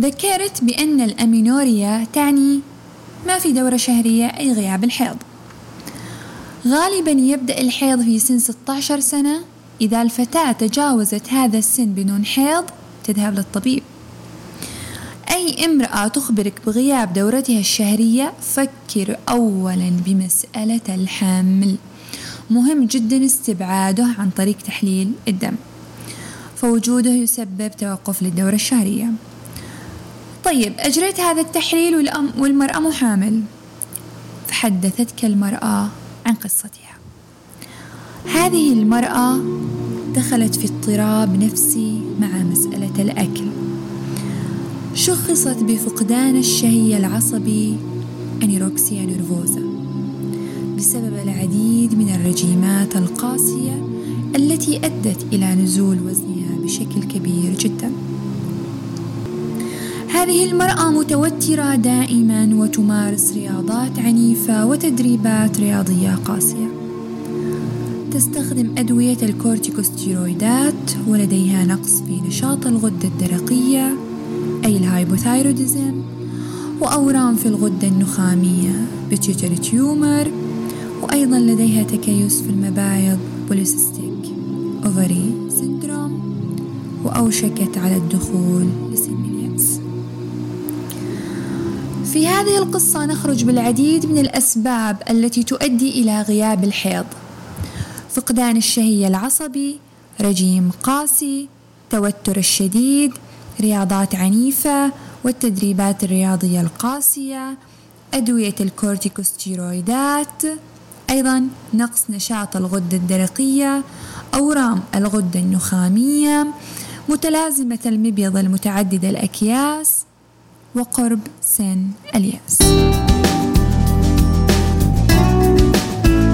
ذكرت بأن الأمينوريا تعني ما في دورة شهرية أي غياب الحيض. غالبا يبدأ الحيض في سن 16 سنة. إذا الفتاة تجاوزت هذا السن بدون حيض تذهب للطبيب. أي امرأة تخبرك بغياب دورتها الشهرية فكر أولا بمسألة الحمل. مهم جدا استبعاده عن طريق تحليل الدم. فوجوده يسبب توقف للدورة الشهرية. طيب أجريت هذا التحليل والمرأة مو حامل فحدثتك المرأة عن قصتها. هذه المرأة دخلت في اضطراب نفسي مع مسألة الأكل. شخصت بفقدان الشهية العصبي أنيروكسيا نيرفوزا بسبب العديد من الرجيمات القاسية التي أدت إلى نزول وزنها بشكل كبير جدا. هذه المرأة متوترة دائما وتمارس رياضات عنيفة وتدريبات رياضية قاسية. تستخدم أدوية الكورتيكوستيرويدات ولديها نقص في نشاط الغدة الدرقية أي ال hypothyroidism وأورام في الغدة النخامية pituitary tumor وأيضا لديها تكيس في المبايض polycystic ovary syndrome وأوشكت على الدخول لسن في هذه القصة نخرج بالعديد من الأسباب التي تؤدي إلى غياب الحيض. فقدان الشهية العصبي رجيم قاسي توتر الشديد رياضات عنيفة والتدريبات الرياضية القاسية أدوية الكورتيكوستيرويدات أيضا نقص نشاط الغدة الدرقية أورام الغدة النخامية متلازمة المبيض المتعدد الأكياس وقرب سن إليأس.